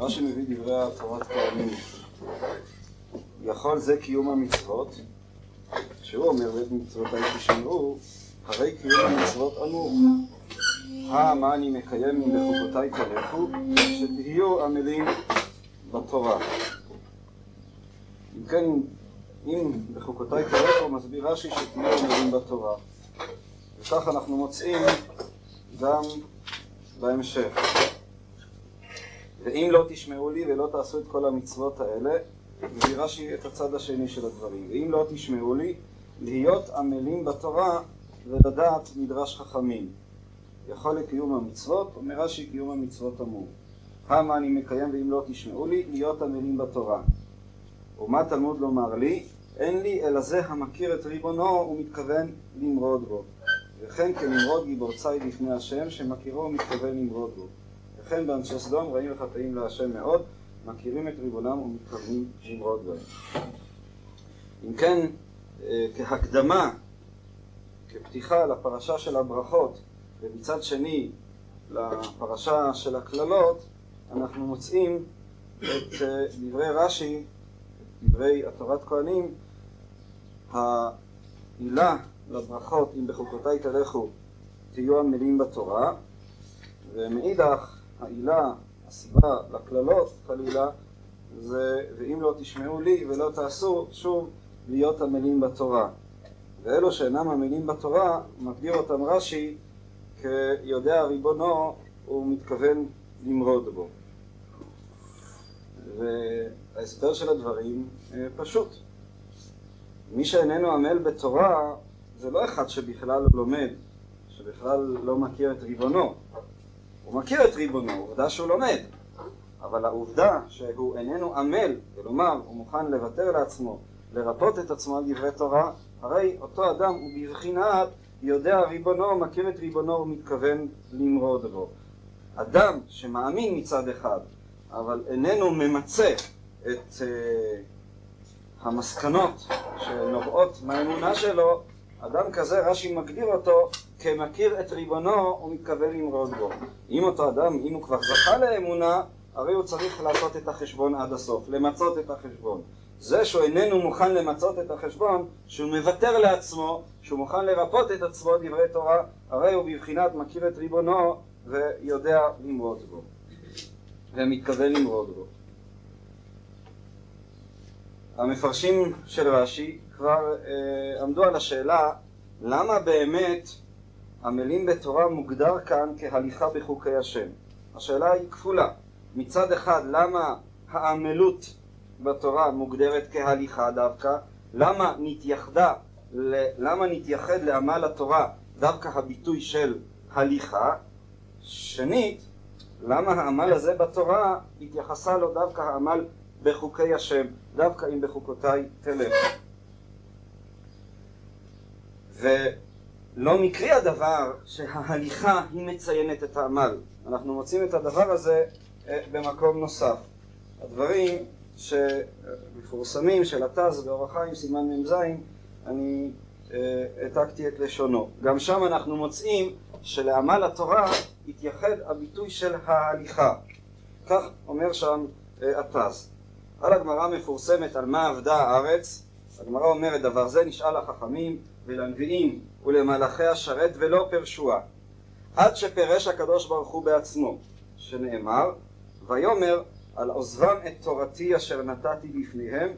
רש"י מביא דברי התורת כהנים. יכול זה קיום המצוות, שהוא אומר בית מצוותיי תשמעו, הרי קיום המצוות אמור. מה אני מקיים אם בחוקותיי תלכו, שתהיו עמלים בתורה. אם כן, אם בחוקותיי תלכו, מסביר רש"י שתהיו עמלים בתורה. וכך אנחנו מוצאים גם בהמשך. ואם לא תשמעו לי ולא תעשו את כל המצוות האלה, מביא רש"י את הצד השני של הדברים. ואם לא תשמעו לי, להיות עמלים בתורה ולדעת מדרש חכמים. יכול לקיום המצוות, אומר רש"י קיום המצוות אמור. כמה אני מקיים ואם לא תשמעו לי, להיות עמלים בתורה. ומה תלמוד לומר לי? אין לי אלא זה המכיר את ריבונו ומתכוון למרוד בו. וכן כנמרוד גיבור צי לפני השם, שמכירו ומתכוון למרוד בו. וכן באנשי סדום רעים וחטאים להשם מאוד, מכירים את ריבונם ומתכוונים למרוד בהם. אם כן, אה, כהקדמה, כפתיחה לפרשה של הברכות, ומצד שני לפרשה של הקללות, אנחנו מוצאים את אה, דברי רש"י, דברי התורת כהנים, העילה לברכות, אם בחוקותיי תלכו, תהיו עמלים בתורה, ומאידך העילה, הסיבה לקללות, חלילה, זה ואם לא תשמעו לי ולא תעשו, שוב, להיות עמלים בתורה. ואלו שאינם עמלים בתורה, מגדיר אותם רש"י כיודע ריבונו, הוא מתכוון למרוד בו. וההסבר של הדברים אה, פשוט. מי שאיננו עמל בתורה זה לא אחד שבכלל לומד, שבכלל לא מכיר את ריבונו. הוא מכיר את ריבונו, עובדה שהוא לומד. אבל העובדה שהוא איננו עמל, כלומר הוא מוכן לוותר לעצמו, לרפות את עצמו על דברי תורה, הרי אותו אדם הוא בבחינת יודע ריבונו, מכיר את ריבונו ומתכוון למרוד בו. אדם שמאמין מצד אחד, אבל איננו ממצה את uh, המסקנות שנובעות מהאמונה שלו, אדם כזה, רש"י מגדיר אותו כמכיר את ריבונו ומתכוון למרוד בו. אם אותו אדם, אם הוא כבר זכה לאמונה, הרי הוא צריך לעשות את החשבון עד הסוף, למצות את החשבון. זה שהוא איננו מוכן למצות את החשבון, שהוא מוותר לעצמו, שהוא מוכן לרפות את עצמו דברי תורה, הרי הוא בבחינת מכיר את ריבונו ויודע למרוד בו, ומתכוון למרוד בו. המפרשים של רש"י כבר אה, עמדו על השאלה למה באמת עמלים בתורה מוגדר כאן כהליכה בחוקי השם. השאלה היא כפולה. מצד אחד, למה העמלות בתורה מוגדרת כהליכה דווקא? למה נתייחדה, למה נתייחד לעמל התורה דווקא הביטוי של הליכה? שנית, למה העמל הזה בתורה התייחסה לו דווקא העמל בחוקי השם, דווקא אם בחוקותיי תלך. ולא מקרי הדבר שההליכה היא מציינת את העמל. אנחנו מוצאים את הדבר הזה אה, במקום נוסף. הדברים שמפורסמים של התז באורח חיים, סימן מ"ז, אני אה, העתקתי את לשונו. גם שם אנחנו מוצאים שלעמל התורה התייחד הביטוי של ההליכה. כך אומר שם אה, התז. על הגמרא מפורסמת על מה עבדה הארץ, הגמרא אומרת דבר זה נשאל לחכמים ולנביאים ולמלאכי השרת ולא פרשוה עד שפירש הקדוש ברוך הוא בעצמו שנאמר ויאמר על עוזבם את תורתי אשר נתתי בפניהם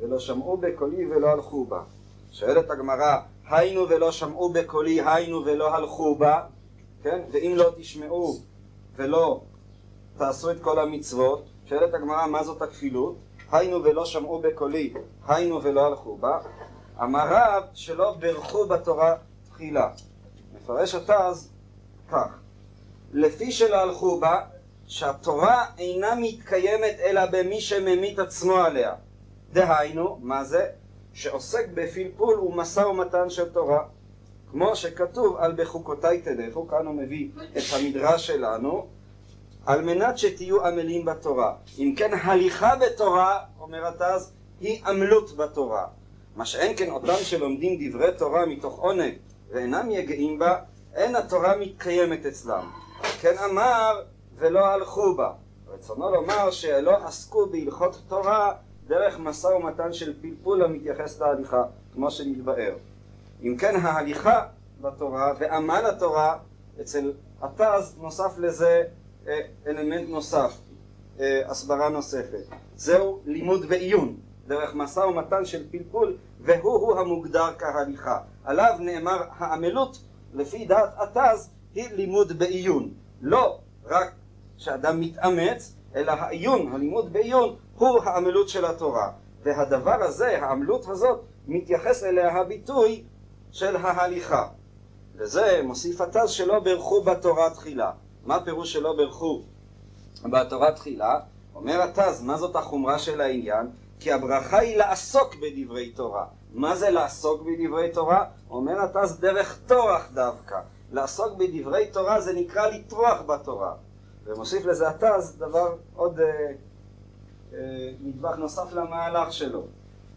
ולא שמעו בקולי ולא הלכו בה שואלת הגמרא היינו ולא שמעו בקולי היינו ולא הלכו בה? כן? ואם לא תשמעו ולא תעשו את כל המצוות שואלת הגמרא מה זאת הכפילות היינו ולא שמעו בקולי, היינו ולא הלכו בה, אמר רב שלא ברכו בתורה תחילה. מפרש אז כך, לפי שלא הלכו בה, שהתורה אינה מתקיימת אלא במי שממית עצמו עליה. דהיינו, מה זה? שעוסק בפלפול ומשא ומתן של תורה. כמו שכתוב על בחוקותיי תלכו, כאן הוא מביא את המדרש שלנו, על מנת שתהיו עמלים בתורה. אם כן, הליכה בתורה, אומר התז, היא עמלות בתורה. מה שאין כן אותם שלומדים דברי תורה מתוך עונג ואינם יגעים בה, אין התורה מתקיימת אצלם. כן אמר ולא הלכו בה. רצונו לומר שלא עסקו בהלכות תורה דרך משא ומתן של פלפול המתייחס להליכה, כמו שנתבאר. אם כן ההליכה בתורה ועמל התורה אצל התז נוסף לזה אלמנט נוסף, אה, הסברה נוספת. זהו לימוד בעיון, דרך משא ומתן של פלפול, והוא-הוא המוגדר כהליכה. עליו נאמר העמלות, לפי דעת התז, היא לימוד בעיון. לא רק שאדם מתאמץ, אלא העיון, הלימוד בעיון, הוא העמלות של התורה. והדבר הזה, העמלות הזאת, מתייחס אליה הביטוי של ההליכה. וזה מוסיף התז שלא ברכו בתורה תחילה. מה פירוש שלא ברכו בתורה תחילה? אומר התז, מה זאת החומרה של העניין? כי הברכה היא לעסוק בדברי תורה. מה זה לעסוק בדברי תורה? אומר התז דרך טורח דווקא. לעסוק בדברי תורה זה נקרא לטרוח בתורה. ומוסיף לזה התז דבר עוד אה, אה, נדבך נוסף למהלך שלו.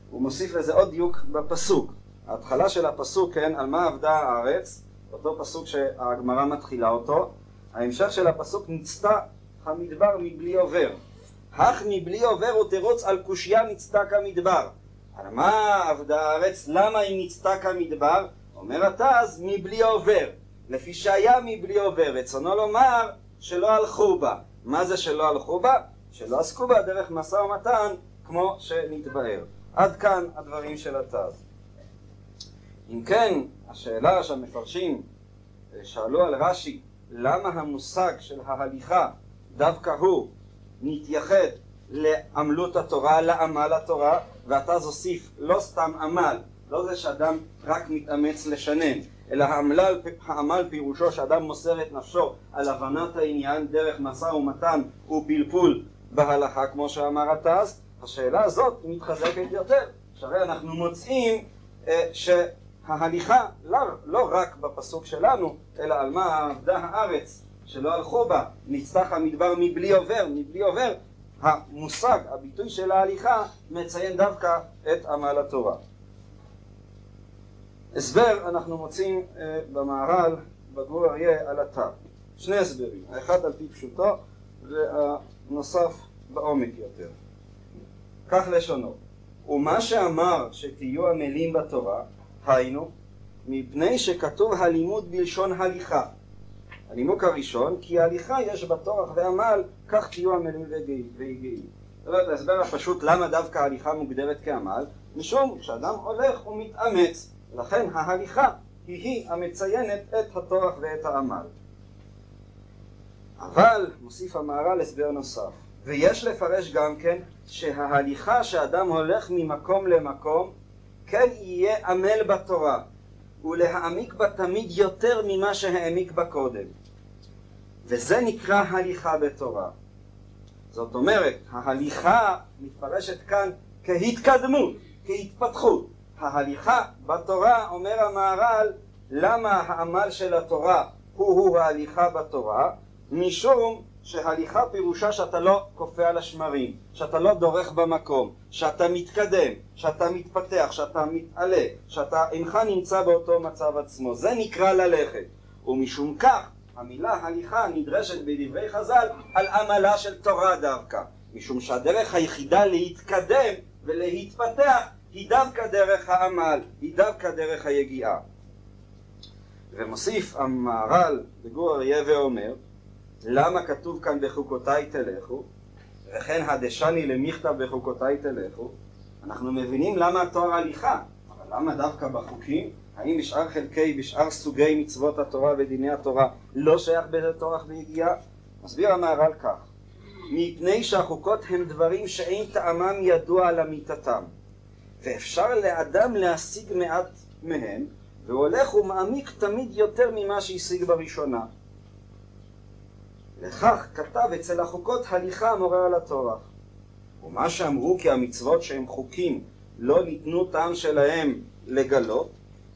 הוא מוסיף לזה עוד דיוק בפסוק. ההתחלה של הפסוק, כן, על מה עבדה הארץ, אותו פסוק שהגמרא מתחילה אותו, ההמשך של הפסוק נצתה המדבר מבלי עובר. הך מבלי עובר ותרוץ על קושייה נצתה כמדבר. על מה עבדה הארץ? למה היא נצתה כמדבר? אומר התז, מבלי עובר. לפי שהיה מבלי עובר. רצונו לומר שלא הלכו בה. מה זה שלא הלכו בה? שלא עסקו בה דרך משא ומתן כמו שנתבהר. עד כאן הדברים של התז. אם כן, השאלה שהמפרשים אה, שאלו על רש"י, למה המושג של ההליכה דווקא הוא מתייחד לעמלות התורה, לעמל התורה, ואתה זוסיף לא סתם עמל, לא זה שאדם רק מתאמץ לשנן, אלא העמל, העמל פירושו שאדם מוסר את נפשו על הבנת העניין דרך משא ומתן ופלפול בהלכה, כמו שאמר התז, השאלה הזאת מתחזקת יותר, שהרי אנחנו מוצאים אה, שההליכה לא, לא רק בפסוק שלנו, אלא על מה עבדה הארץ שלא הלכו בה, נצטח המדבר מבלי עובר, מבלי עובר, המושג, הביטוי של ההליכה, מציין דווקא את עמל התורה. הסבר אנחנו מוצאים אה, במהר"ל, בגור אריה, על התא. שני הסברים, האחד על פי פשוטו והנוסף בעומק יותר. כך לשונו, ומה שאמר שתהיו עמלים בתורה, היינו, מפני שכתוב הלימוד בלשון הליכה. הנימוק הראשון, כי ההליכה יש בה ועמל, כך תהיו עמלים ויגעים. זאת אומרת, ההסבר הפשוט למה דווקא ההליכה מוגדרת כעמל, משום שאדם הולך ומתאמץ, לכן ההליכה היא היא המציינת את הטורח ואת העמל. אבל, מוסיף המהר"ל הסבר נוסף, ויש לפרש גם כן שההליכה שאדם הולך ממקום למקום כן יהיה עמל בתורה ולהעמיק בה תמיד יותר ממה שהעמיק בה קודם. וזה נקרא הליכה בתורה. זאת אומרת, ההליכה מתפרשת כאן כהתקדמות, כהתפתחות. ההליכה בתורה, אומר המהר"ל, למה העמל של התורה הוא-הוא ההליכה בתורה? משום שהליכה פירושה שאתה לא כופה על השמרים, שאתה לא דורך במקום, שאתה מתקדם, שאתה מתפתח, שאתה מתעלה, שאתה אינך נמצא באותו מצב עצמו. זה נקרא ללכת. ומשום כך, המילה הליכה נדרשת בדברי חז"ל על עמלה של תורה דווקא. משום שהדרך היחידה להתקדם ולהתפתח היא דווקא דרך העמל, היא דווקא דרך היגיעה. ומוסיף המהר"ל בגור אריה ואומר למה כתוב כאן בחוקותיי תלכו? וכן הדשני למכתב בחוקותיי תלכו? אנחנו מבינים למה התואר הליכה אבל למה דווקא בחוקים? האם בשאר חלקי, בשאר סוגי מצוות התורה ודיני התורה לא שייך בזה טורח ויגיעה? מסביר המהר"ל כך. מפני שהחוקות הם דברים שאין טעמם ידוע לאמיתתם ואפשר לאדם להשיג מעט מהם והוא הולך ומעמיק תמיד יותר ממה שהשיג בראשונה לכך כתב אצל החוקות הליכה המורה על הטורח. ומה שאמרו כי המצוות שהם חוקים לא ניתנו טעם שלהם לגלות,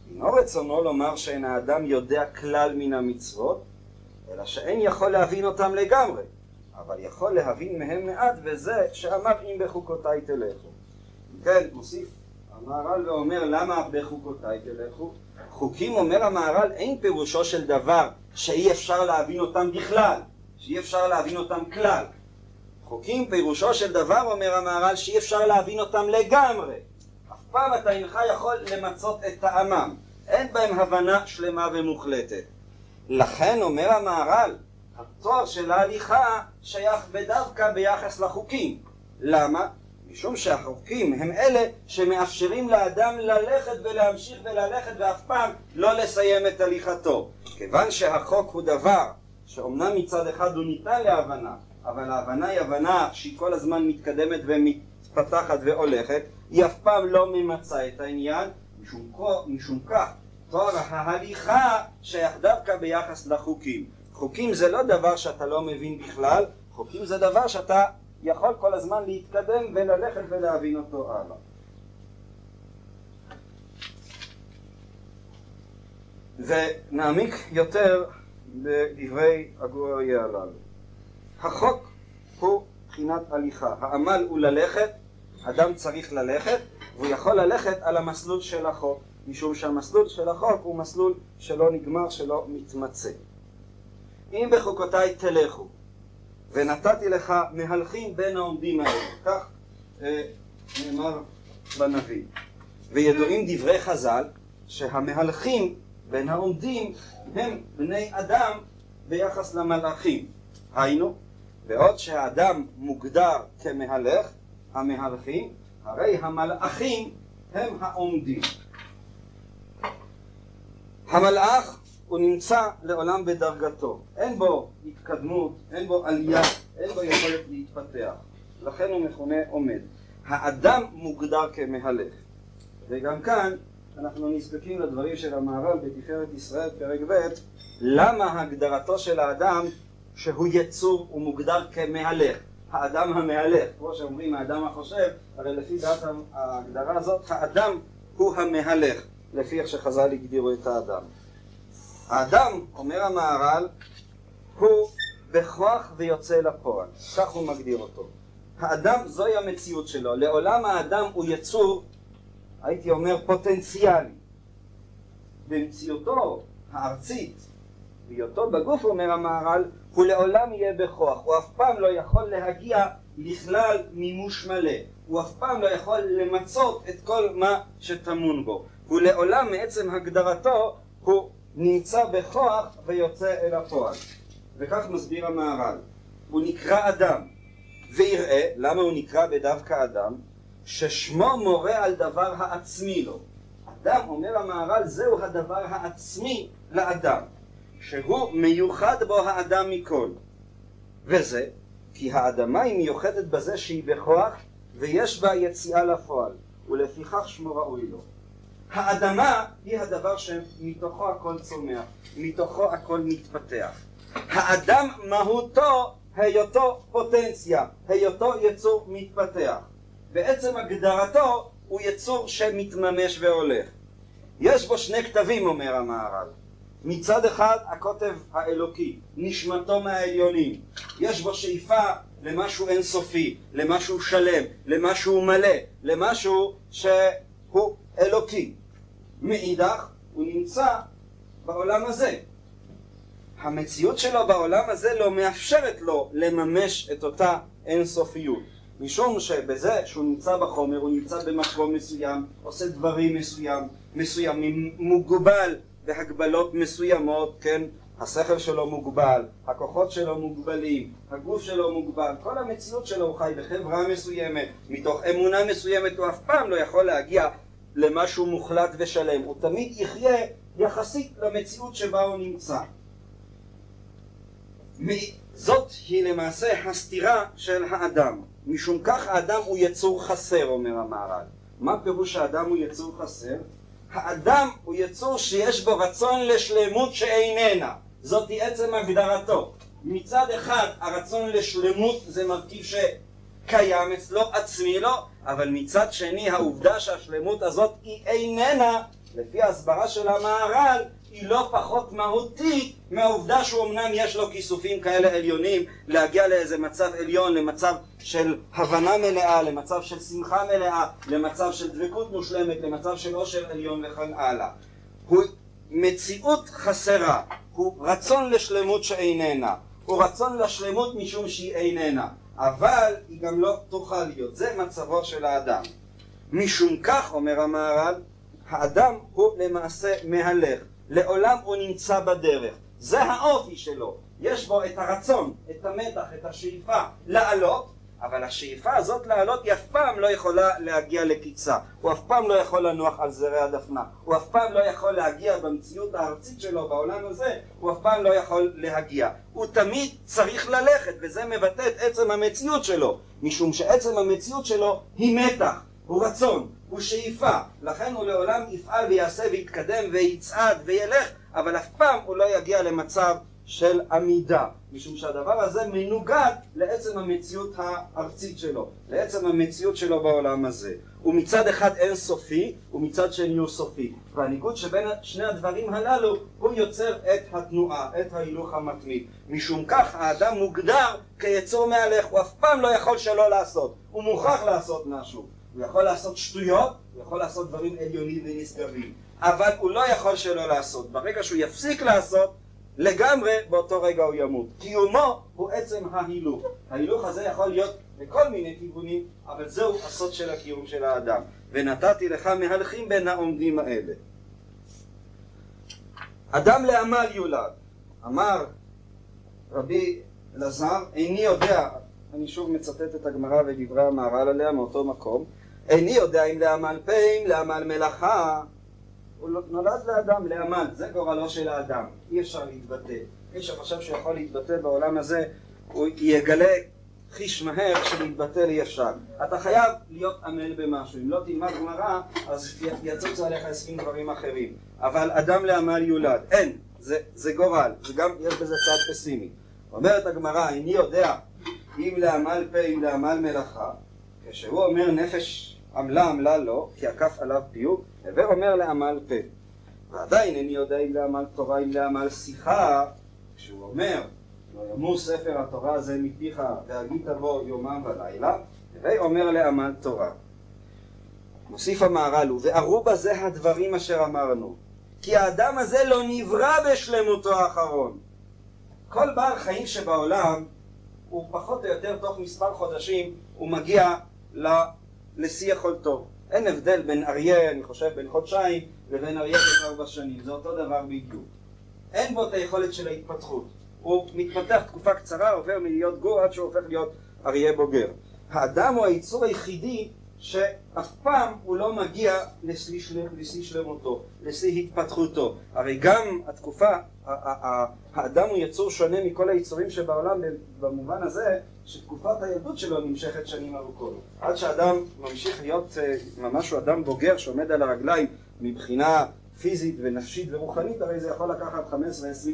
אינו רצונו לומר שאין האדם יודע כלל מן המצוות, אלא שאין יכול להבין אותם לגמרי, אבל יכול להבין מהם מעט, וזה שאמר אם בחוקותיי תלכו. כן, מוסיף המהר"ל ואומר למה בחוקותיי תלכו? חוקים, אומר המהר"ל, אין פירושו של דבר שאי אפשר להבין אותם בכלל. שאי אפשר להבין אותם כלל, חוקים פירושו של דבר, אומר המהר"ל, שאי אפשר להבין אותם לגמרי. אף פעם אתה אינך יכול למצות את טעמם. אין בהם הבנה שלמה ומוחלטת. לכן אומר המהר"ל, התואר של ההליכה שייך בדווקא ביחס לחוקים. למה? משום שהחוקים הם אלה שמאפשרים לאדם ללכת ולהמשיך וללכת ואף פעם לא לסיים את הליכתו. כיוון שהחוק הוא דבר שאומנם מצד אחד הוא ניתן להבנה, אבל ההבנה היא הבנה שהיא כל הזמן מתקדמת ומתפתחת והולכת, היא אף פעם לא ממצה את העניין, משום, משום כך תואר ההליכה שייך דווקא ביחס לחוקים. חוקים זה לא דבר שאתה לא מבין בכלל, חוקים זה דבר שאתה יכול כל הזמן להתקדם וללכת ולהבין אותו הלאה. ונעמיק יותר בדברי הגור אריה הללו. החוק הוא בחינת הליכה. העמל הוא ללכת, אדם צריך ללכת, והוא יכול ללכת על המסלול של החוק, משום שהמסלול של החוק הוא מסלול שלא נגמר, שלא מתמצה. אם בחוקותיי תלכו, ונתתי לך מהלכים בין העומדים האלה, כך אה, נאמר בנביא. וידועים דברי חז"ל שהמהלכים בין העומדים הם בני אדם ביחס למלאכים. היינו, בעוד שהאדם מוגדר כמהלך, המהלכים, הרי המלאכים הם העומדים. המלאך הוא נמצא לעולם בדרגתו, אין בו התקדמות, אין בו עלייה, אין בו יכולת להתפתח, לכן הוא מכונה עומד. האדם מוגדר כמהלך, וגם כאן אנחנו נזקקים לדברים של המהר"ל בתפארת ישראל פרק ב', למה הגדרתו של האדם שהוא יצור ומוגדר כמהלך, האדם המהלך, כמו שאומרים האדם החושב, הרי לפי דעת ההגדרה הזאת האדם הוא המהלך, לפי איך שחז"ל הגדירו את האדם. האדם, אומר המהר"ל, הוא בכוח ויוצא לפועל, כך הוא מגדיר אותו. האדם זוהי המציאות שלו, לעולם האדם הוא יצור, הייתי אומר פוטנציאלי. במציאותו הארצית, בהיותו בגוף, אומר המהר"ל, הוא לעולם יהיה בכוח, הוא אף פעם לא יכול להגיע לכלל מימוש מלא, הוא אף פעם לא יכול למצות את כל מה שטמון בו, הוא לעולם מעצם הגדרתו הוא נמצא בכוח ויוצא אל הפועל. וכך מסביר המהר"ל. הוא נקרא אדם, ויראה, למה הוא נקרא בדווקא אדם? ששמו מורה על דבר העצמי לו. אדם, אומר המהר"ל, זהו הדבר העצמי לאדם, שהוא מיוחד בו האדם מכל. וזה, כי האדמה היא מיוחדת בזה שהיא בכוח, ויש בה יציאה לפועל, ולפיכך שמו ראוי לו. האדמה היא הדבר שמתוכו הכל צומח, מתוכו הכל מתפתח. האדם מהותו היותו פוטנציה, היותו יצור מתפתח. בעצם הגדרתו הוא יצור שמתממש והולך. יש בו שני כתבים, אומר המהר"ל. מצד אחד הקוטב האלוקי, נשמתו מהעליונים. יש בו שאיפה למשהו אינסופי, למשהו שלם, למשהו מלא, למשהו שהוא אלוקי. מאידך הוא נמצא בעולם הזה. המציאות שלו בעולם הזה לא מאפשרת לו לממש את אותה אינסופיות. משום שבזה שהוא נמצא בחומר, הוא נמצא במקום מסוים, עושה דברים מסוים, מסוימים, מוגבל בהגבלות מסוימות, כן? השכל שלו מוגבל, הכוחות שלו מוגבלים, הגוף שלו מוגבל, כל המציאות שלו הוא חי בחברה מסוימת, מתוך אמונה מסוימת, הוא אף פעם לא יכול להגיע למשהו מוחלט ושלם, הוא תמיד יחיה יחסית למציאות שבה הוא נמצא. זאת היא למעשה הסתירה של האדם. משום כך האדם הוא יצור חסר, אומר המהר"ל. מה פירוש האדם הוא יצור חסר? האדם הוא יצור שיש בו רצון לשלמות שאיננה. זאת היא עצם הגדרתו. מצד אחד הרצון לשלמות זה מרכיב שקיים אצלו, עצמי לו, אבל מצד שני העובדה שהשלמות הזאת היא איננה, לפי ההסברה של המהר"ל, היא לא פחות מהותית מהעובדה שאומנם יש לו כיסופים כאלה עליונים להגיע לאיזה מצב עליון, למצב של הבנה מלאה, למצב של שמחה מלאה, למצב של דבקות מושלמת, למצב של עושר עליון וכן הלאה. הוא מציאות חסרה, הוא רצון לשלמות שאיננה, הוא רצון לשלמות משום שהיא איננה. אבל היא גם לא תוכל להיות. זה מצבו של האדם. משום כך, אומר המהר"ל, האדם הוא למעשה מהלך. לעולם הוא נמצא בדרך. זה האופי שלו. יש בו את הרצון, את המתח, את השאיפה לעלות, אבל השאיפה הזאת לעלות היא אף פעם לא יכולה להגיע לקיצה. הוא אף פעם לא יכול לנוח על זרי הדפנה. הוא אף פעם לא יכול להגיע במציאות הארצית שלו, בעולם הזה, הוא אף פעם לא יכול להגיע. הוא תמיד צריך ללכת, וזה מבטא את עצם המציאות שלו. משום שעצם המציאות שלו היא מתח, הוא רצון, הוא שאיפה. לכן הוא לעולם יפעל ויעשה ויתקדם ויצעד וילך, אבל אף פעם הוא לא יגיע למצב של עמידה, משום שהדבר הזה מנוגד לעצם המציאות הארצית שלו, לעצם המציאות שלו בעולם הזה. הוא מצד אחד אין סופי, ומצד שני הוא סופי. והניגוד שבין שני הדברים הללו, הוא יוצר את התנועה, את ההילוך המתמיד. משום כך האדם מוגדר כיצור מהלך, הוא אף פעם לא יכול שלא לעשות, הוא מוכרח לעשות משהו. הוא יכול לעשות שטויות, הוא יכול לעשות דברים עליונים ונשגבים, אבל הוא לא יכול שלא לעשות. ברגע שהוא יפסיק לעשות, לגמרי באותו רגע הוא ימות. קיומו הוא עצם ההילוך. ההילוך הזה יכול להיות בכל מיני כיוונים, אבל זהו הסוד של הקיום של האדם. ונתתי לך מהלכים בין העומדים האלה. אדם לעמל יולד. אמר רבי אלעזר, איני יודע, אני שוב מצטט את הגמרא ודברי המהר"ל עליה מאותו מקום, איני יודע אם לעמל פה, אם לעמל מלאכה, הוא לא- נולד לאדם, לעמל, זה גורלו של האדם, אי אפשר להתבטא. מי שחושב שהוא יכול להתבטא בעולם הזה, הוא יגלה חיש מהר שלהתבטא אי אפשר. אתה חייב להיות עמל במשהו, אם לא תלמד גמרא, אז יצוץ עליך עשרים דברים אחרים. אבל אדם לעמל יולד, אין, זה, זה גורל, וגם יש בזה צד פסימי. אומרת הגמרא, איני יודע אם לעמל פה, אם לעמל מלאכה, כשהוא אומר נפש עמלה עמלה לא, כי עקף עליו פיוג, הווה אומר לעמל פה. ועדיין איני יודע אם לעמל תורה, אם לעמל שיחה, כשהוא אומר, לא ימור ספר התורה הזה מפיך, והגית בו יומם ולילה, הווה אומר לעמל תורה. מוסיף המהר"ל, ובערו בזה הדברים אשר אמרנו, כי האדם הזה לא נברא בשלמותו האחרון. כל בעל חיים שבעולם, הוא פחות או יותר תוך מספר חודשים, הוא מגיע לשיא יכולתו. אין הבדל בין אריה, אני חושב, בין חודשיים, לבין אריה בין ארבע שנים. זה אותו דבר בדיוק. אין בו את היכולת של ההתפתחות. הוא מתפתח תקופה קצרה, עובר מלהיות גור עד שהוא הופך להיות אריה בוגר. האדם הוא היצור היחידי שאף פעם הוא לא מגיע לשיא שלמותו, לשיא התפתחותו. הרי גם התקופה, האדם הוא יצור שונה מכל היצורים שבעולם במובן הזה שתקופת הילדות שלו נמשכת שנים ארוכות. עד שאדם ממשיך להיות אה, ממש הוא אדם בוגר שעומד על הרגליים מבחינה פיזית ונפשית ורוחנית, הרי זה יכול לקחת 15-20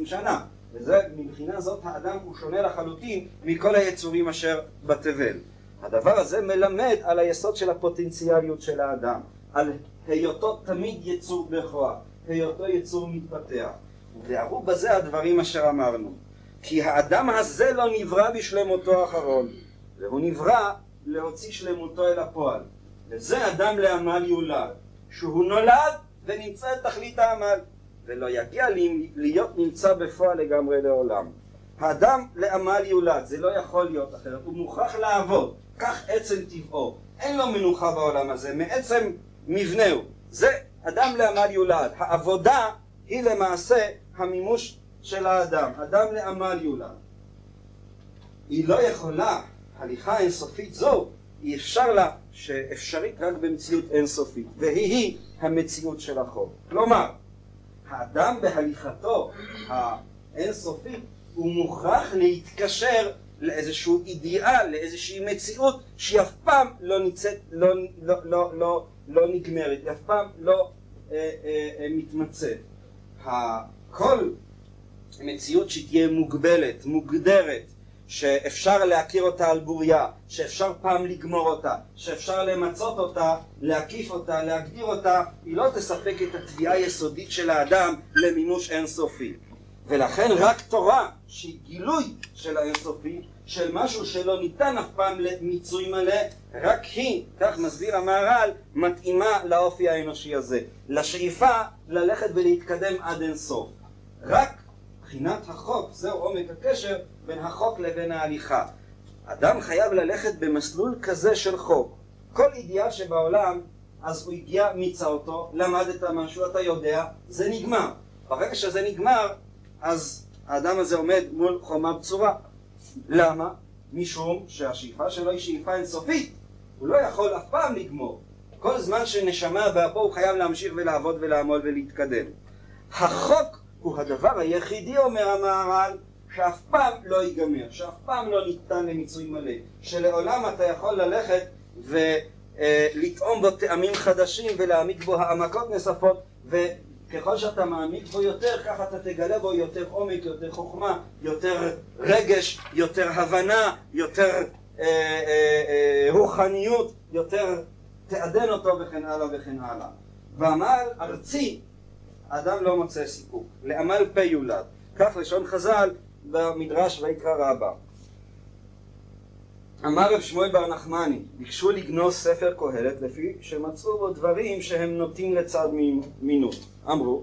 שנה. וזה, מבחינה זאת האדם הוא שונה לחלוטין מכל היצורים אשר בתבל. הדבר הזה מלמד על היסוד של הפוטנציאליות של האדם, על היותו תמיד יצור בכוח, היותו יצור מתפתח. והראו בזה הדברים אשר אמרנו. כי האדם הזה לא נברא בשלמותו האחרון, והוא נברא להוציא שלמותו אל הפועל. וזה אדם לעמל יולד, שהוא נולד ונמצא את תכלית העמל, ולא יגיע להיות נמצא בפועל לגמרי לעולם. האדם לעמל יולד, זה לא יכול להיות אחרת, הוא מוכרח לעבוד, כך עצם טבעו. אין לו מנוחה בעולם הזה, מעצם מבנהו. זה אדם לעמל יולד. העבודה היא למעשה המימוש של האדם. אדם לעמל יולד. היא לא יכולה, הליכה אינסופית זו, היא אפשר לה, שאפשרית רק במציאות אינסופית, והיא המציאות של החוק. כלומר, האדם בהליכתו האינסופית הוא מוכרח להתקשר לאיזשהו אידיאל, לאיזושהי מציאות שהיא אף פעם לא נמצאת, לא, לא, לא, לא, לא נגמרת, היא אף פעם לא אה, אה, אה, מתמצאת. כל מציאות שתהיה מוגבלת, מוגדרת, שאפשר להכיר אותה על בוריה, שאפשר פעם לגמור אותה, שאפשר למצות אותה, להקיף אותה, להגדיר אותה, היא לא תספק את התביעה היסודית של האדם למימוש אינסופי. ולכן רק תורה שהיא גילוי של האינסופי, של משהו שלא ניתן אף פעם למיצוי מלא, רק היא, כך מסביר המהר"ל, מתאימה לאופי האנושי הזה, לשאיפה ללכת ולהתקדם עד אינסוף. רק מבחינת החוק, זהו עומק הקשר בין החוק לבין ההליכה. אדם חייב ללכת במסלול כזה של חוק. כל אידיאל שבעולם, אז הוא הגיע, מיצה אותו, למדת משהו, אתה יודע, זה נגמר. ברגע שזה נגמר, אז האדם הזה עומד מול חומה בצורה. למה? משום שהשאיפה שלו היא שאיפה אינסופית. הוא לא יכול אף פעם לגמור. כל זמן שנשמה באפו הוא חייב להמשיך ולעבוד ולעמול ולהתקדם. החוק הוא הדבר היחידי, אומר המהר"ל, שאף פעם לא ייגמר, שאף פעם לא ניתן למיצוי מלא, שלעולם אתה יכול ללכת ולטעום בו טעמים חדשים ולהעמיק בו העמקות נוספות וככל שאתה מעמיק בו יותר, ככה אתה תגלה בו יותר עומק, יותר חוכמה, יותר רגש, יותר הבנה, יותר אה, אה, אה, רוחניות, יותר תעדן אותו וכן הלאה וכן הלאה. בעמל ארצי אדם לא מוצא סיפוק, לעמל פה יולד. כך לשון חז"ל במדרש ויקרא רבה. אמר רב שמואל בר נחמני, ביקשו לגנוז ספר קהלת לפי שמצאו בו דברים שהם נוטים לצד מינות. אמרו,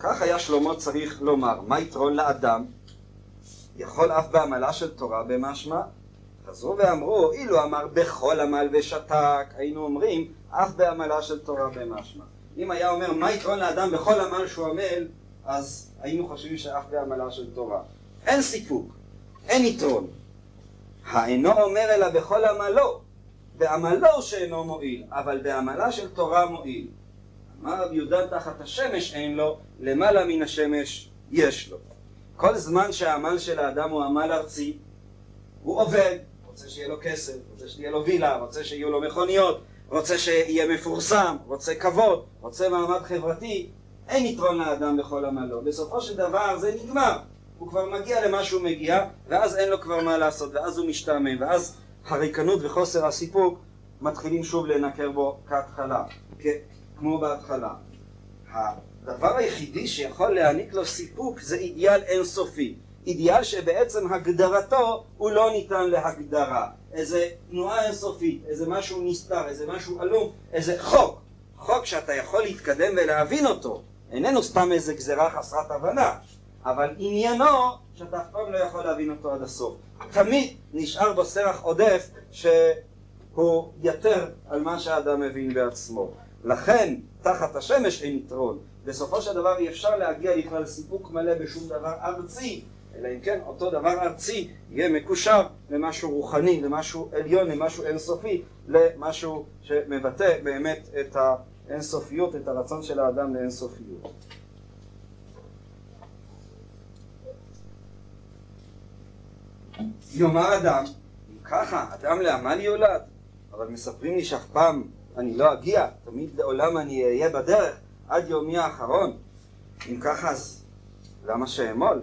כך היה שלמה צריך לומר, מה יתרון לאדם? יכול אף בעמלה של תורה במשמע? חזרו ואמרו, אילו אמר בכל עמל ושתק, היינו אומרים, אף בעמלה של תורה במשמע. אם היה אומר, מה יתרון לאדם בכל עמל שהוא עמל, אז היינו חושבים שאף בעמלה של תורה. אין סיפוק, אין יתרון. האינו אומר אלא בכל עמלו, בעמלו שאינו מועיל, אבל בעמלה של תורה מועיל. אמר רבי יהודה תחת השמש אין לו, למעלה מן השמש יש לו. כל זמן שהעמל של האדם הוא עמל ארצי, הוא עובד, רוצה שיהיה לו כסף, רוצה שתהיה לו וילה, רוצה שיהיו לו מכוניות, רוצה שיהיה מפורסם, רוצה כבוד, רוצה מעמד חברתי, אין יתרון לאדם בכל עמלו. בסופו של דבר זה נגמר. הוא כבר מגיע למה שהוא מגיע, ואז אין לו כבר מה לעשות, ואז הוא משתעמם, ואז הריקנות וחוסר הסיפוק מתחילים שוב לנקר בו כהתחלה, כמו בהתחלה. הדבר היחידי שיכול להעניק לו סיפוק זה אידיאל אינסופי. אידיאל שבעצם הגדרתו הוא לא ניתן להגדרה. איזה תנועה אינסופית, איזה משהו נסתר, איזה משהו עלום, איזה חוק. חוק שאתה יכול להתקדם ולהבין אותו. איננו סתם איזה גזירה חסרת הבנה. אבל עניינו שאתה אף פעם לא יכול להבין אותו עד הסוף. תמיד נשאר בו סרח עודף שהוא יתר על מה שהאדם מבין בעצמו. לכן, תחת השמש אין יתרון. בסופו של דבר אי אפשר להגיע לכלל סיפוק מלא בשום דבר ארצי, אלא אם כן אותו דבר ארצי יהיה מקושר למשהו רוחני, למשהו עליון, למשהו אינסופי, למשהו שמבטא באמת את האינסופיות, את הרצון של האדם לאינסופיות. יאמר אדם, אם ככה, אדם לעמל יולד, אבל מספרים לי שאף פעם אני לא אגיע, תמיד לעולם אני אהיה בדרך, עד יומי האחרון. אם ככה, אז למה שאמול?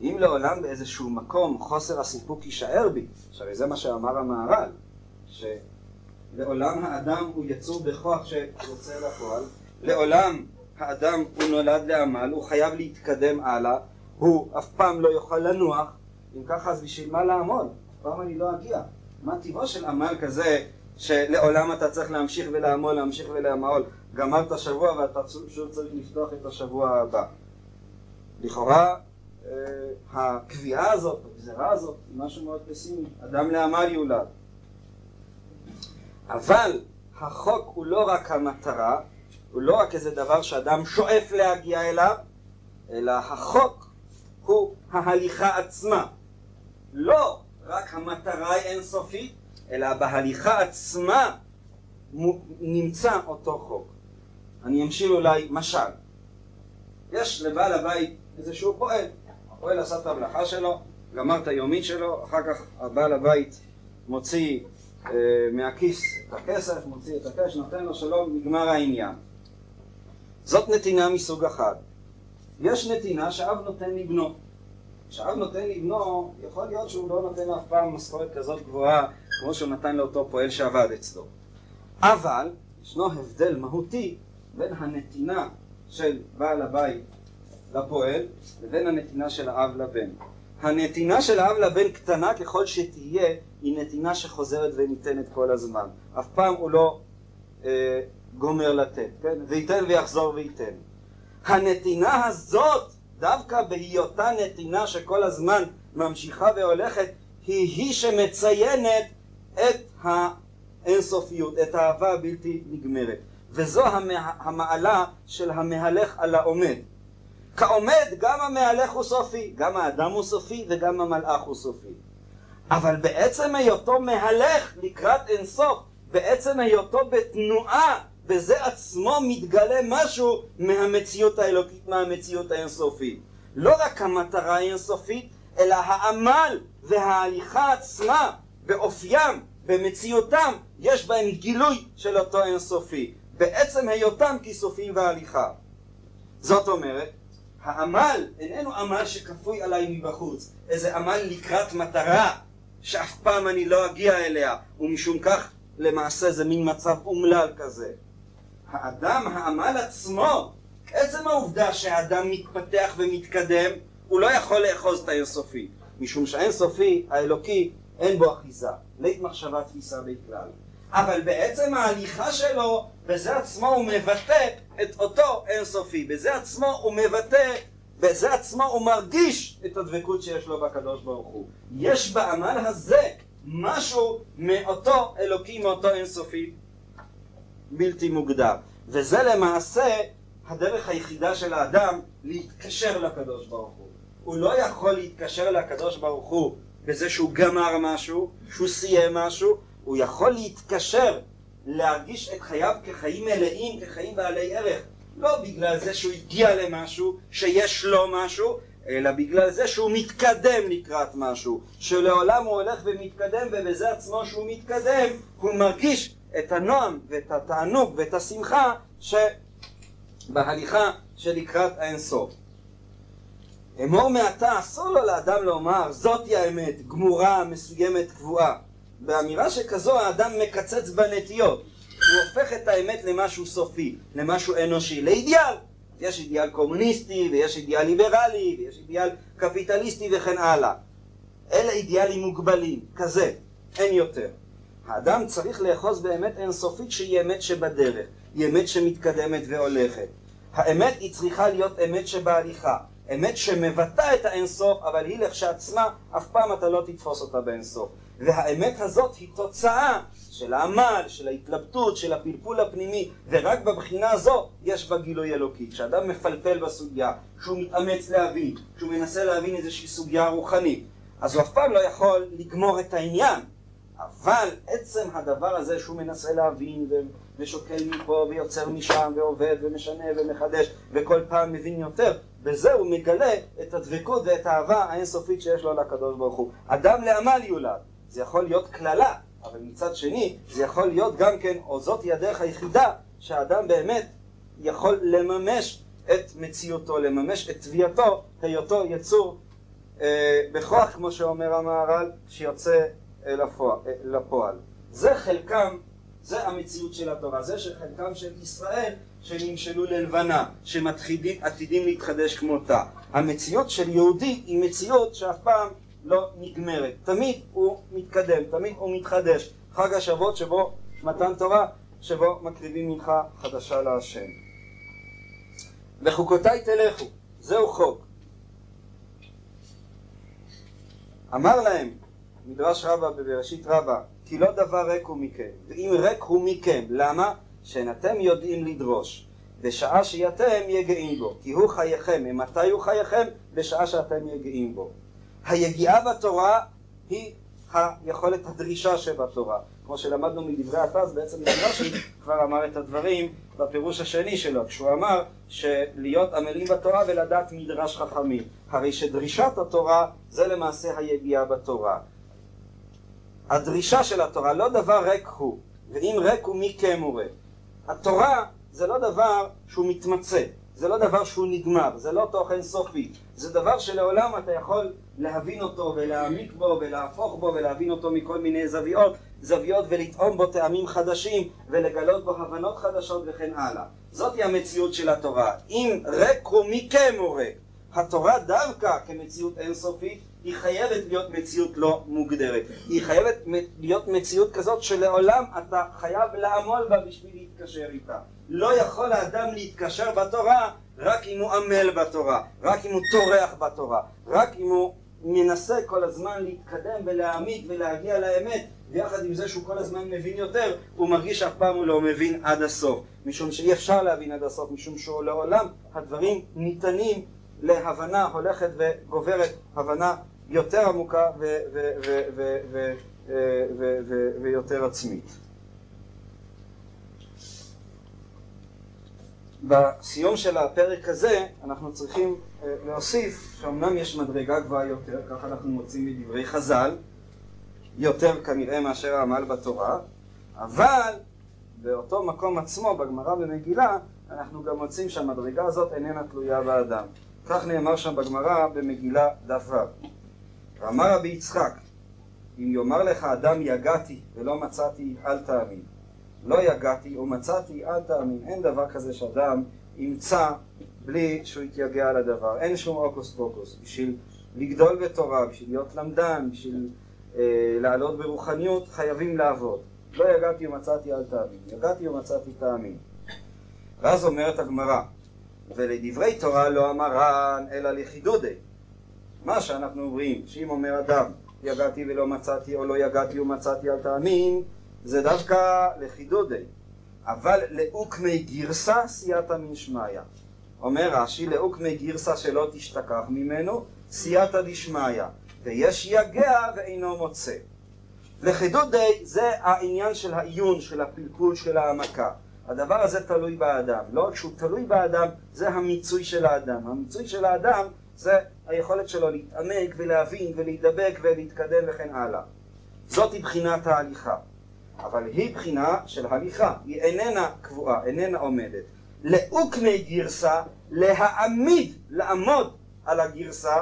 אם לעולם באיזשהו מקום חוסר הסיפוק יישאר בי, שהרי זה מה שאמר המהר"ל, שלעולם האדם הוא יצור בכוח שיוצא לפועל, לעולם האדם הוא נולד לעמל, הוא חייב להתקדם הלאה, הוא אף פעם לא יוכל לנוח, אם ככה אז בשביל מה לעמוד? פעם אני לא אגיע. מה טבעו של עמל כזה שלעולם אתה צריך להמשיך ולעמול, להמשיך ולעמול? גמרת שבוע ואתה שוב צריך לפתוח את השבוע הבא. לכאורה אה, הקביעה הזאת, הגזירה הזאת, היא משהו מאוד פסימי. אדם לעמל יולד. אבל החוק הוא לא רק המטרה, הוא לא רק איזה דבר שאדם שואף להגיע אליו, אלא החוק הוא ההליכה עצמה. לא רק המטרה היא אינסופית, אלא בהליכה עצמה נמצא אותו חוק. אני אמשיל אולי משל. יש לבעל הבית איזשהו פועל, הפועל עשה את המלאכה שלו, גמר את היומית שלו, אחר כך הבעל הבית מוציא אה, מהכיס את הכסף, מוציא את הקש, נותן לו שלום, נגמר העניין. זאת נתינה מסוג אחד. יש נתינה שאב נותן לבנו. כשאב נותן לבנו, יכול להיות שהוא לא נותן אף פעם משכורת כזאת גבוהה כמו שהוא נתן לאותו פועל שעבד אצלו. אבל ישנו הבדל מהותי בין הנתינה של בעל הבית לפועל לבין הנתינה של האב לבן. הנתינה של האב לבן קטנה ככל שתהיה, היא נתינה שחוזרת וניתנת כל הזמן. אף פעם הוא לא אה, גומר לתת, כן? וייתן ויחזור וייתן. הנתינה הזאת דווקא בהיותה נתינה שכל הזמן ממשיכה והולכת, היא היא שמציינת את האינסופיות, את האהבה הבלתי נגמרת. וזו המעלה של המהלך על העומד. כעומד גם המהלך הוא סופי, גם האדם הוא סופי וגם המלאך הוא סופי. אבל בעצם היותו מהלך לקראת אינסוף, בעצם היותו בתנועה, בזה עצמו מתגלה משהו מהמציאות האלוקית, מהמציאות האינסופית. לא רק המטרה האינסופית, אלא העמל וההליכה עצמה, באופיים, במציאותם, יש בהם גילוי של אותו אינסופי. בעצם היותם כיסופים והליכה. זאת אומרת, העמל איננו עמל שכפוי עליי מבחוץ, איזה עמל לקראת מטרה שאף פעם אני לא אגיע אליה, ומשום כך למעשה זה מין מצב אומלל כזה. האדם, העמל עצמו, עצם העובדה שהאדם מתפתח ומתקדם, הוא לא יכול לאחוז את האינסופי, משום שהאינסופי, האלוקי, אין בו אחיזה, לית מחשבה תפיסה בכלל. אבל בעצם ההליכה שלו, בזה עצמו הוא מבטא את אותו אינסופי, בזה עצמו הוא מבטא, בזה עצמו הוא מרגיש את הדבקות שיש לו בקדוש ברוך הוא. יש בעמל הזה משהו מאותו אלוקי, מאותו אינסופי בלתי מוגדר. וזה למעשה הדרך היחידה של האדם להתקשר לקדוש ברוך הוא. הוא לא יכול להתקשר לקדוש ברוך הוא בזה שהוא גמר משהו, שהוא סיים משהו, הוא יכול להתקשר, להרגיש את חייו כחיים מלאים, כחיים בעלי ערך. לא בגלל זה שהוא הגיע למשהו, שיש לו משהו, אלא בגלל זה שהוא מתקדם לקראת משהו, שלעולם הוא הולך ומתקדם, ובזה עצמו שהוא מתקדם, הוא מרגיש את הנועם ואת התענוג ואת השמחה שבהליכה שלקראת האינסוף. אמור מעתה, אסור לו לאדם לומר, זאתי האמת, גמורה, מסוימת, קבועה. באמירה שכזו האדם מקצץ בנטיות. הוא הופך את האמת למשהו סופי, למשהו אנושי, לאידיאל. יש אידיאל קומוניסטי, ויש אידיאל ליברלי, ויש אידיאל קפיטליסטי וכן הלאה. אלה אידיאלים מוגבלים, כזה, אין יותר. האדם צריך לאחוז באמת אינסופית שהיא אמת שבדרך, היא אמת שמתקדמת והולכת. האמת היא צריכה להיות אמת שבהליכה, אמת שמבטא את האינסוף, אבל היא לכשעצמה, אף פעם אתה לא תתפוס אותה באינסוף. והאמת הזאת היא תוצאה של העמל, של ההתלבטות, של הפלפול הפנימי, ורק בבחינה הזו יש בה גילוי אלוקי. כשאדם מפלפל בסוגיה, כשהוא מתאמץ להבין, כשהוא מנסה להבין איזושהי סוגיה רוחנית, אז הוא אף פעם לא יכול לגמור את העניין. אבל עצם הדבר הזה שהוא מנסה להבין ושוקל מפה ויוצר משם ועובד ומשנה ומחדש וכל פעם מבין יותר, בזה הוא מגלה את הדבקות ואת האהבה האינסופית שיש לו לקדוש ברוך הוא. אדם לעמל יולד. זה יכול להיות קללה, אבל מצד שני זה יכול להיות גם כן, או זאת היא הדרך היחידה שהאדם באמת יכול לממש את מציאותו, לממש את תביעתו, היותו יצור אה, בכוח, כמו שאומר המהר"ל, שיוצא לפועל. זה חלקם, זה המציאות של התורה, זה שחלקם של ישראל שנמשלו ללבנה, שעתידים להתחדש כמותה. המציאות של יהודי היא מציאות שאף פעם לא נגמרת. תמיד הוא מתקדם, תמיד הוא מתחדש. חג השבועות שבו מתן תורה, שבו מקריבים מנחה חדשה להשם. בחוקותיי תלכו, זהו חוק. אמר להם, מדרש רבה בבראשית רבה, כי לא דבר ריק הוא מכם, ואם ריק הוא מכם, למה? אתם יודעים לדרוש. בשעה שאתם יגעים בו, כי הוא חייכם, ממתי הוא חייכם? בשעה שאתם יגעים בו. היגיעה בתורה היא היכולת הדרישה שבתורה. כמו שלמדנו מדברי התז, בעצם מדרשי כבר אמר את הדברים בפירוש השני שלו, כשהוא אמר שלהיות עמלים בתורה ולדעת מדרש חכמים. הרי שדרישת התורה זה למעשה היגיעה בתורה. הדרישה של התורה לא דבר ריק הוא, ואם ריק הוא מי. כן התורה זה לא דבר שהוא מתמצא, זה לא דבר שהוא נגמר, זה לא תוכן סופי, זה דבר שלעולם אתה יכול להבין אותו ולהעמיק בו ולהפוך בו ולהבין אותו מכל מיני זוויות, זוויות ולטעום בו טעמים חדשים ולגלות בו הבנות חדשות וכן הלאה. זאתי המציאות של התורה. אם ריק הוא מכם הוא ריק. התורה דווקא כמציאות אינסופית היא חייבת להיות מציאות לא מוגדרת. היא חייבת להיות מציאות כזאת שלעולם אתה חייב לעמול בה בשביל להתקשר איתה. לא יכול האדם להתקשר בתורה רק אם הוא עמל בתורה, רק אם הוא טורח בתורה, רק אם הוא מנסה כל הזמן להתקדם ולהעמיק ולהגיע לאמת, ויחד עם זה שהוא כל הזמן מבין יותר, הוא מרגיש שאף פעם הוא לא מבין עד הסוף. משום שאי אפשר להבין עד הסוף, משום שלעולם הדברים ניתנים להבנה הולכת וגוברת, הבנה יותר עמוקה ויותר עצמית. בסיום של הפרק הזה אנחנו צריכים אה, להוסיף שאומנם יש מדרגה גבוהה יותר, כך אנחנו מוצאים מדברי חז"ל, יותר כנראה מאשר העמל בתורה, אבל באותו מקום עצמו, בגמרא במגילה, אנחנו גם מוצאים שהמדרגה הזאת איננה תלויה באדם. כך נאמר שם בגמרא במגילה דף ו'. ואמר רבי יצחק, אם יאמר לך אדם יגעתי ולא מצאתי, אל תאמין. לא יגעתי ומצאתי, אל תאמין. אין דבר כזה שאדם ימצא בלי שהוא יתייגע על הדבר. אין שום הוקוס פוקוס. בשביל לגדול בתורה, בשביל להיות למדן, בשביל אה, לעלות ברוחניות, חייבים לעבוד. לא יגעתי ומצאתי, אל תאמין. יגעתי ומצאתי, תאמין. ואז אומרת הגמרא, ולדברי תורה לא אמרן אלא לחידודי. מה שאנחנו אומרים, שאם אומר אדם, יגעתי ולא מצאתי, או לא יגעתי ומצאתי, אל תאמין, זה דווקא לחידודי. אבל לאוקמי גירסה סייעתא מן שמיא. אומר רש"י, לאוקמי גירסה שלא תשתכח ממנו, סייעתא דשמיא. ויש יגע ואינו מוצא. לחידודי זה העניין של העיון, של הפלפול, של העמקה. הדבר הזה תלוי באדם. לא רק שהוא תלוי באדם, זה המיצוי של האדם. המיצוי של האדם זה היכולת שלו להתעמק ולהבין ולהידבק ולהתקדם וכן הלאה. זאתי בחינת ההליכה. אבל היא בחינה של הליכה, היא איננה קבועה, איננה עומדת. לאוקמי גרסה, להעמיד, לעמוד על הגרסה,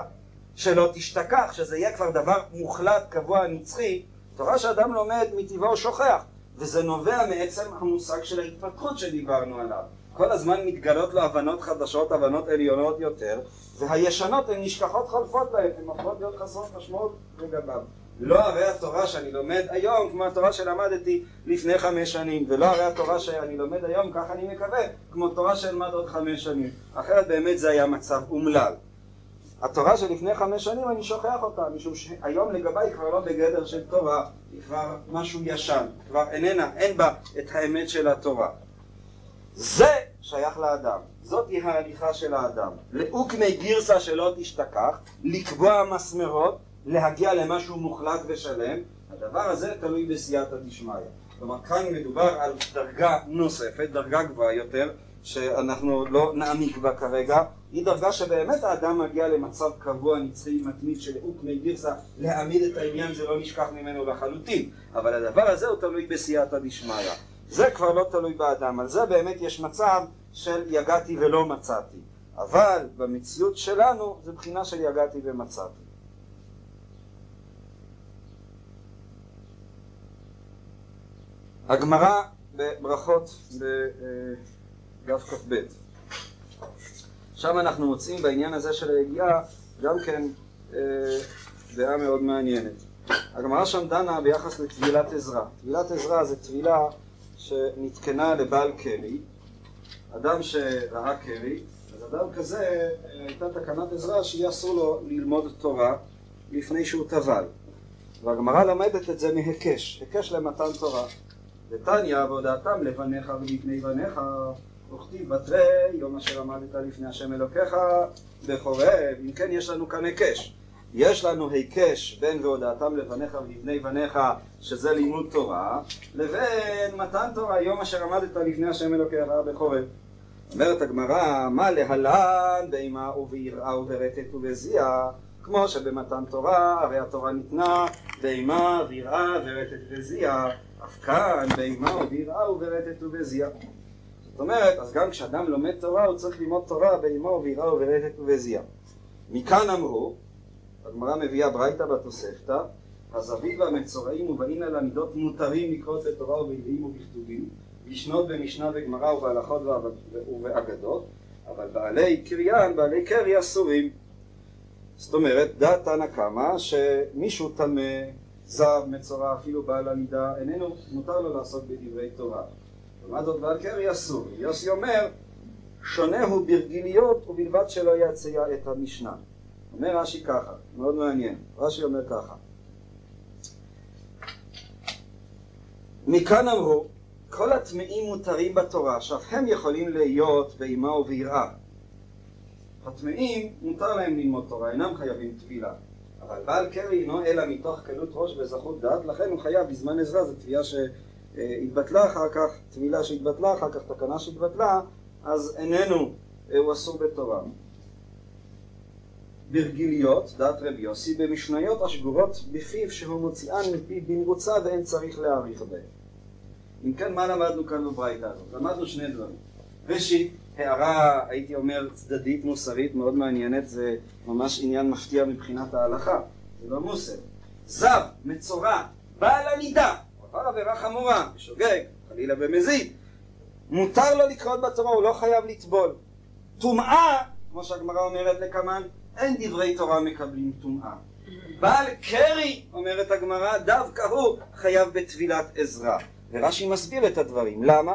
שלא תשתכח, שזה יהיה כבר דבר מוחלט, קבוע, נצחי. תורה שאדם לומד מטבעו שוכח, וזה נובע מעצם המושג של ההתפתחות שדיברנו עליו. כל הזמן מתגלות לו הבנות חדשות, הבנות עליונות יותר, והישנות הן נשכחות חולפות להן, הן הופכות להיות חסרות משמעות לגביו. לא הרי התורה שאני לומד היום כמו התורה שלמדתי לפני חמש שנים ולא הרי התורה שאני לומד היום, כך אני מקווה, כמו תורה שאלמד עוד חמש שנים. אחרת באמת זה היה מצב אומלל. התורה שלפני חמש שנים אני שוכח אותה משום שהיום לגביי היא כבר לא בגדר של תורה היא כבר משהו ישן, כבר איננה, אין בה את האמת של התורה זה שייך לאדם, זאתי ההליכה של האדם לאוקמי גירסה שלא תשתכח, לקבוע מסמרות להגיע למשהו מוחלט ושלם, הדבר הזה תלוי בסייעתא דשמיא. כלומר, כאן מדובר על דרגה נוספת, דרגה גבוהה יותר, שאנחנו לא נעמיק בה כרגע, היא דרגה שבאמת האדם מגיע למצב קבוע, נצחי, מתמיד של אוקמי גירסה, להעמיד את העניין שלא נשכח ממנו לחלוטין. אבל הדבר הזה הוא תלוי בסייעתא דשמיא. זה כבר לא תלוי באדם, על זה באמת יש מצב של יגעתי ולא מצאתי. אבל במציאות שלנו זה בחינה של יגעתי ומצאתי. הגמרא בברכות בדף כ"ב. שם אנחנו מוצאים בעניין הזה של היגיעה גם כן אה, דעה מאוד מעניינת. הגמרא שם דנה ביחס לטבילת עזרא. טבילת עזרא זה טבילה שנתקנה לבעל קרי, אדם שראה קרי, אז אדם כזה אה, הייתה תקנת עזרא שיהיה אסור לו ללמוד תורה לפני שהוא טבל. והגמרא למדת את זה מהיקש, היקש למתן תורה. ותניא והודעתם לבניך ולבני בניך וכתיב בתרי יום אשר עמדת לפני השם אלוקיך בחורב אם כן יש לנו כאן היקש יש לנו היקש בין והודעתם לבניך ולבני בניך שזה לימוד תורה לבין מתן תורה יום אשר עמדת לפני השם אלוקיך בחורב אומרת הגמרא מה להלן באימה וביראה וברטט ובזיעה כמו שבמתן תורה הרי התורה ניתנה באימה ויראה ורטט וזיעה אף כאן באימה וביראה וברטט ובזיעה. זאת אומרת, אז גם כשאדם לומד תורה הוא צריך ללמוד תורה באימה וביראה וברטט ובזיעה. מכאן אמרו, הגמרא מביאה ברייתא בתוספתא, הזווית והמצורעים ובאים אל המידות מותרים לקרות לתורה ובעילאים ובכתובים, לשנות במשנה וגמרא ובהלכות ובאגדות, אבל בעלי קריין, בעלי קרי אסורים. זאת אומרת, דעת תנא קמא שמישהו טמא זר, מצורע, אפילו בעל עמידה, איננו, מותר לו לעסוק בדברי תורה. לעומת זאת בעל קרי אסור. יוסי אומר, שונה הוא ברגיליות ובלבד שלא יציע את המשנה. אומר רש"י ככה, מאוד מעניין, רש"י אומר ככה מכאן אמרו כל הטמאים מותרים בתורה, שאף הם יכולים להיות באימה וביראה. הטמאים מותר להם ללמוד תורה, אינם חייבים טבילה. אבל בעל קרי אינו אלא מתוך קלות ראש וזכות דעת, לכן הוא חייב בזמן עזרה, זו תביעה שהתבטלה אחר כך, טבילה שהתבטלה אחר כך, תקנה שהתבטלה, אז איננו, הוא אסור בתורה. ברגיליות, דעת רבי יוסי, במשניות השגורות בפיו שהוא מוציאן מפי במרוצה ואין צריך להאריך בהן. אם כן, מה למדנו כאן בברייתא הזאת? למדנו שני דברים. ראשית, הערה, הייתי אומר, צדדית מוסרית מאוד מעניינת, זה ממש עניין מפתיע מבחינת ההלכה, זה לא מוסר. זב, מצורע, בעל הנידה, עבר עבירה חמורה, בשוגג, חלילה במזיד, מותר לו לקרות בתורה, הוא לא חייב לטבול. טומאה, כמו שהגמרא אומרת לקמן, אין דברי תורה מקבלים טומאה. בעל קרי, אומרת הגמרא, דווקא הוא חייב בטבילת עזרה. ורש"י מסביר את הדברים. למה?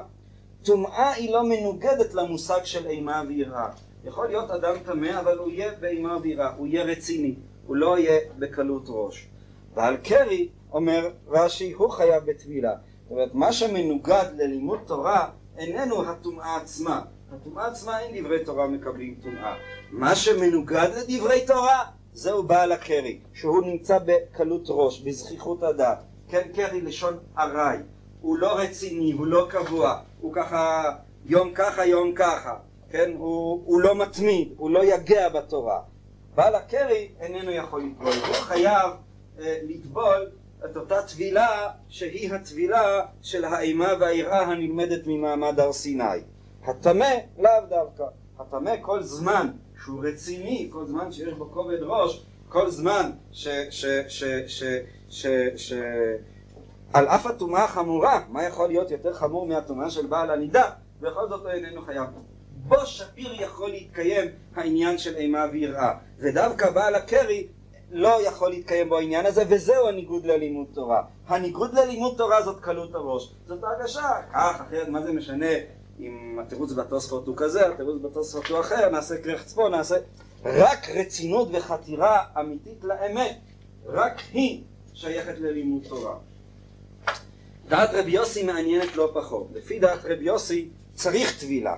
טומאה היא לא מנוגדת למושג של אימה ויראה. יכול להיות אדם טמא, אבל הוא יהיה באימה ויראה, הוא יהיה רציני, הוא לא יהיה בקלות ראש. ועל קרי, אומר רש"י, הוא חייב בטבילה. זאת אומרת, מה שמנוגד ללימוד תורה איננו הטומאה עצמה. הטומאה עצמה אין דברי תורה מקבלים טומאה. מה שמנוגד לדברי תורה זהו בעל הקרי, שהוא נמצא בקלות ראש, בזכיחות הדעת. כן, קרי לשון ארעי. הוא לא רציני, הוא לא קבוע, הוא ככה יום ככה יום ככה, כן? הוא, הוא לא מתמיד, הוא לא יגע בתורה. בעל הקרי איננו יכול לטבול, הוא חייב אה, לטבול את אותה טבילה שהיא הטבילה של האימה והיראה הנלמדת ממעמד הר סיני. הטמא לאו דווקא. הטמא כל זמן שהוא רציני, כל זמן שיש בו כובד ראש, כל זמן ש... ש... ש... ש... ש... ש... על אף הטומאה החמורה, מה יכול להיות יותר חמור מהטומאה של בעל הנידה? בכל זאת הוא איננו חייב. בו שפיר יכול להתקיים העניין של אימה ויראה, ודווקא בעל הקרי לא יכול להתקיים בו העניין הזה, וזהו הניגוד ללימוד תורה. הניגוד ללימוד תורה זאת קלות הראש. זאת הרגשה, כך, אחרת, מה זה משנה אם התירוץ בתוספות הוא כזה, התירוץ בתוספות הוא אחר, נעשה כרך צפון, נעשה... רק רצינות וחתירה אמיתית לאמת, רק היא שייכת ללימוד תורה. דעת רבי יוסי מעניינת לא פחות. לפי דעת רבי יוסי צריך טבילה,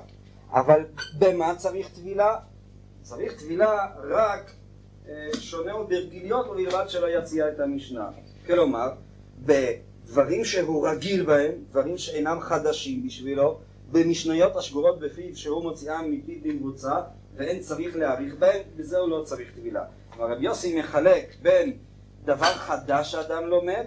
אבל במה צריך טבילה? צריך טבילה רק אה, שונה וברגיליות ובלבד שלא יציע את המשנה. כלומר, בדברים שהוא רגיל בהם, דברים שאינם חדשים בשבילו, במשניות השגורות בפיו שהוא מוציאם מפיו במבוצע ואין צריך להאריך בהם, בזה הוא לא צריך טבילה. רבי יוסי מחלק בין דבר חדש שאדם לומד,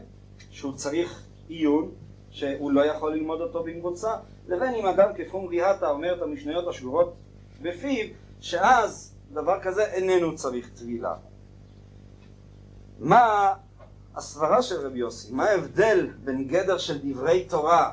שהוא צריך עיון, שהוא לא יכול ללמוד אותו במבוצע, לבין אם אדם כפום ריהטה אומר את המשניות השגורות בפיו, שאז דבר כזה איננו צריך טבילה. מה הסברה של רבי יוסי? מה ההבדל בין גדר של דברי תורה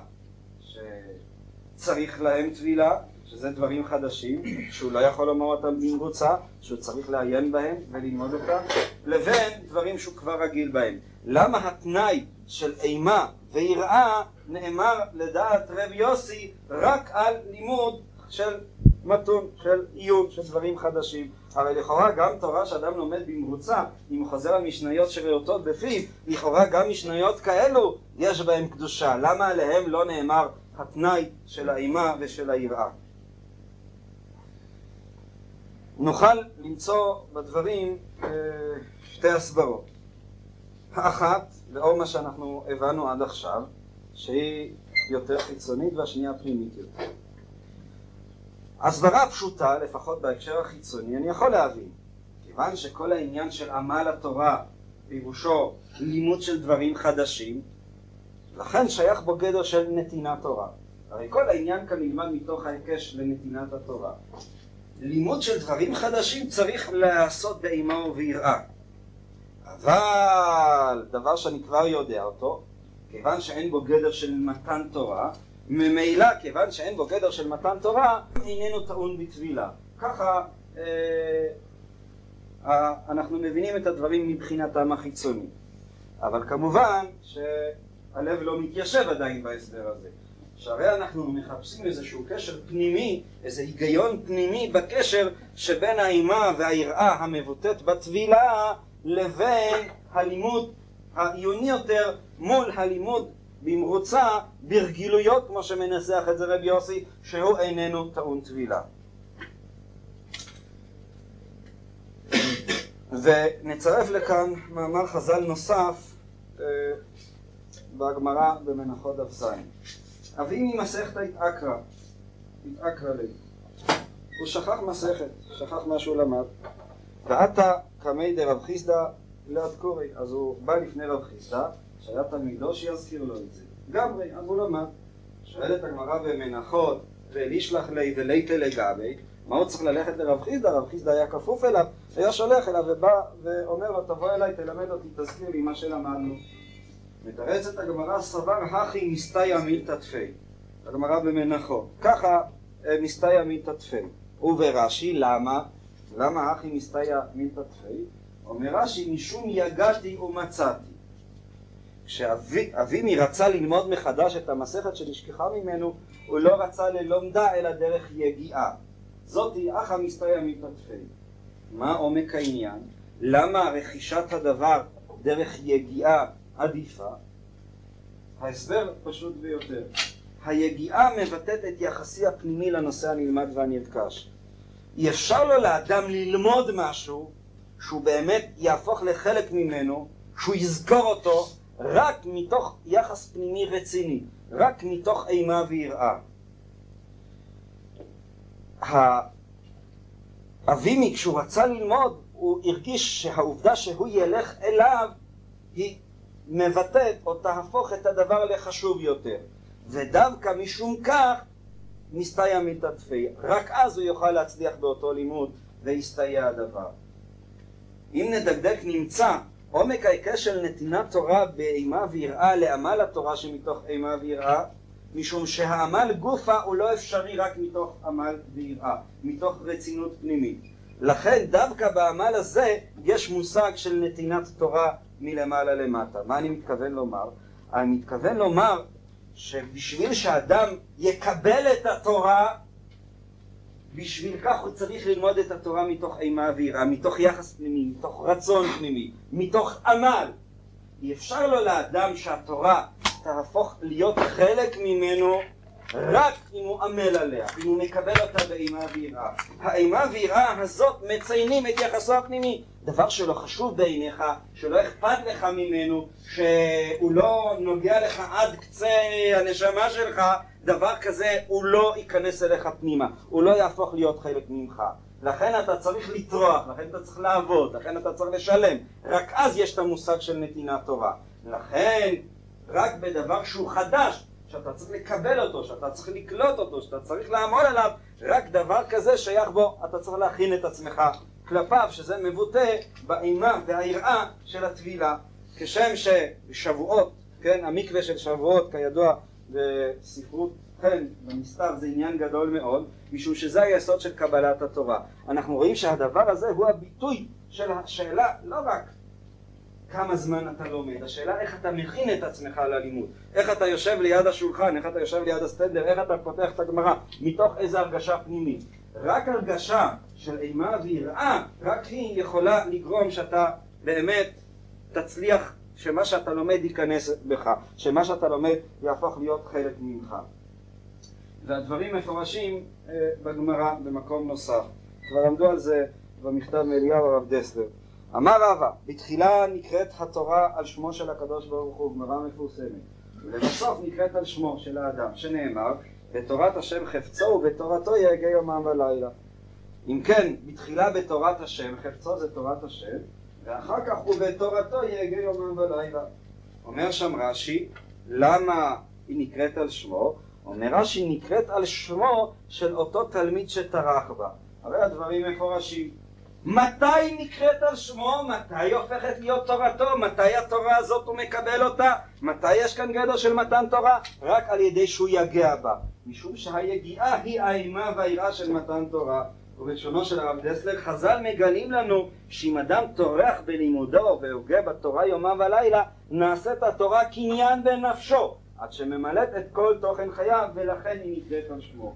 שצריך להם טבילה, שזה דברים חדשים, שהוא לא יכול לומר אותם במבוצע, שהוא צריך לעיין בהם וללמוד אותם, לבין דברים שהוא כבר רגיל בהם. למה התנאי של אימה ויראה נאמר לדעת רב יוסי רק על לימוד של מתון, של עיון, של דברים חדשים. אבל לכאורה גם תורה שאדם לומד במרוצה, אם חוזר על משניות שריאותות בפיו, לכאורה גם משניות כאלו יש בהם קדושה. למה עליהם לא נאמר התנאי של האימה ושל היראה? נוכל למצוא בדברים אה, שתי הסברות. האחת, לאור מה שאנחנו הבנו עד עכשיו, שהיא יותר חיצונית והשנייה פנימית יותר. הסברה פשוטה, לפחות בהקשר החיצוני, אני יכול להבין. כיוון שכל העניין של עמל התורה, פירושו לימוד של דברים חדשים, לכן שייך בו גדר של נתינת תורה. הרי כל העניין כאן נלמד מתוך ההיקש לנתינת התורה. לימוד של דברים חדשים צריך להיעשות באימה וביראה. אבל דבר שאני כבר יודע אותו, כיוון שאין בו גדר של מתן תורה, ממילא כיוון שאין בו גדר של מתן תורה, איננו טעון בטבילה. ככה אה, אה, אנחנו מבינים את הדברים מבחינתם החיצוני. אבל כמובן שהלב לא מתיישב עדיין בהסבר הזה. שהרי אנחנו מחפשים איזשהו קשר פנימי, איזה היגיון פנימי בקשר שבין האימה והיראה המבוטאת בטבילה לבין הלימוד העיוני יותר מול הלימוד במרוצה ברגילויות, כמו שמנסח את זה רבי יוסי, שהוא איננו טעון טבילה. ונצרף לכאן מאמר חז"ל נוסף אה, בגמרא במנחות דף ז'. אבי ממסכתא התעקרא, התעקרא לי. הוא שכח מסכת, שכח מה שהוא למד. ועתה קמי דרב חיסדא לאדקורי. אז הוא בא לפני רב חיסדא, שהיה תלמידו שיזכיר לו את זה. גמרי, אז הוא למד. שואלת הגמרא במנחות, ולישלח לי וליתא לגבי, מה הוא צריך ללכת לרב חיסדא? רב חיסדא היה כפוף אליו, היה שולח אליו ובא ואומר לו, תבוא אליי, תלמד אותי, תזכיר לי מה שלמדנו. מתרצת הגמרא סבר הכי מסתייע מילתא תפי. הגמרא במנחות. ככה אה, מסתייע מילתא תפי. וברש"י, למה? למה הכי מסתייע מילתא תפי? אומר רש"י, משום יגעתי ומצאתי. כשאבימי רצה ללמוד מחדש את המסכת שנשכחה ממנו, הוא לא רצה ללומדה אלא דרך יגיעה. זאתי אחא מסתייע מתתפי. מה עומק העניין? למה רכישת הדבר דרך יגיעה עדיפה? ההסבר פשוט ביותר. היגיעה מבטאת את יחסי הפנימי לנושא הנלמד והנרכש. אי אפשר לו לאדם ללמוד משהו שהוא באמת יהפוך לחלק ממנו, שהוא יזכור אותו רק מתוך יחס פנימי רציני, רק מתוך אימה ויראה. אבימי כשהוא רצה ללמוד, הוא הרגיש שהעובדה שהוא ילך אליו היא מבטאת או תהפוך את הדבר לחשוב יותר. ודווקא משום כך מסתייע מתעטפי. רק אז הוא יוכל להצליח באותו לימוד ויסתייע הדבר. אם נדקדק נמצא עומק ההיקש של נתינת תורה באימה ויראה לעמל התורה שמתוך אימה ויראה משום שהעמל גופה הוא לא אפשרי רק מתוך עמל ויראה, מתוך רצינות פנימית. לכן דווקא בעמל הזה יש מושג של נתינת תורה מלמעלה למטה. מה אני מתכוון לומר? אני מתכוון לומר שבשביל שאדם יקבל את התורה, בשביל כך הוא צריך ללמוד את התורה מתוך אימה ויראה, מתוך יחס פנימי, מתוך רצון פנימי, מתוך עמל. אי אפשר לו לאדם שהתורה תהפוך להיות חלק ממנו רק אם הוא עמל עליה, אם הוא מקבל אותה באימה ויראה. האימה ויראה הזאת מציינים את יחסו הפנימי. דבר שלא חשוב בעיניך, שלא אכפת לך ממנו, שהוא לא נוגע לך עד קצה הנשמה שלך, דבר כזה הוא לא ייכנס אליך פנימה, הוא לא יהפוך להיות חלק ממך. לכן אתה צריך לטרוח, לכן אתה צריך לעבוד, לכן אתה צריך לשלם. רק אז יש את המושג של נתינת תורה. לכן, רק בדבר שהוא חדש, שאתה צריך לקבל אותו, שאתה צריך לקלוט אותו, שאתה צריך לעמוד עליו, רק דבר כזה שייך בו, אתה צריך להכין את עצמך כלפיו, שזה מבוטא באימה והיראה של הטבילה. כשם ששבועות, כן, המקווה של שבועות, כידוע בספרות חן, במסתר, זה עניין גדול מאוד, משום שזה היסוד של קבלת התורה. אנחנו רואים שהדבר הזה הוא הביטוי של השאלה, לא רק כמה זמן אתה לומד, השאלה איך אתה מכין את עצמך ללימוד, איך אתה יושב ליד השולחן, איך אתה יושב ליד הסטנדר, איך אתה פותח את הגמרא, מתוך איזה הרגשה פנימית. רק הרגשה של אימה ויראה, רק היא יכולה לגרום שאתה באמת תצליח, שמה שאתה לומד ייכנס בך, שמה שאתה לומד יהפוך להיות חלק ממך. והדברים מפורשים אה, בגמרא במקום נוסף. כבר למדו על זה במכתב מאליהו הרב דסלר. אמר רבא, בתחילה נקראת התורה על שמו של הקדוש ברוך הוא, גמרא מפורסמת, ולבסוף נקראת על שמו של האדם, שנאמר, בתורת השם חפצו ובתורתו יהגה יומם ולילה. אם כן, בתחילה בתורת השם, חפצו זה תורת השם, ואחר כך ובתורתו יהגה יומם ולילה. אומר שם רש"י, למה היא נקראת על שמו? אומר רש"י, נקראת על שמו של אותו תלמיד שטרח בה. הרי הדברים מפורשים. מתי נקראת על שמו? מתי הופכת להיות תורתו? מתי התורה הזאת הוא מקבל אותה? מתי יש כאן גדר של מתן תורה? רק על ידי שהוא יגע בה. משום שהיגיעה היא האימה והיראה של מתן תורה. ובלשונו של הרב דסלר, חז"ל מגלים לנו שאם אדם טורח בלימודו והוגה בתורה יומם ולילה, נעשית התורה קניין בנפשו. עד שממלאת את כל תוכן חייו ולכן היא נקראת על שמו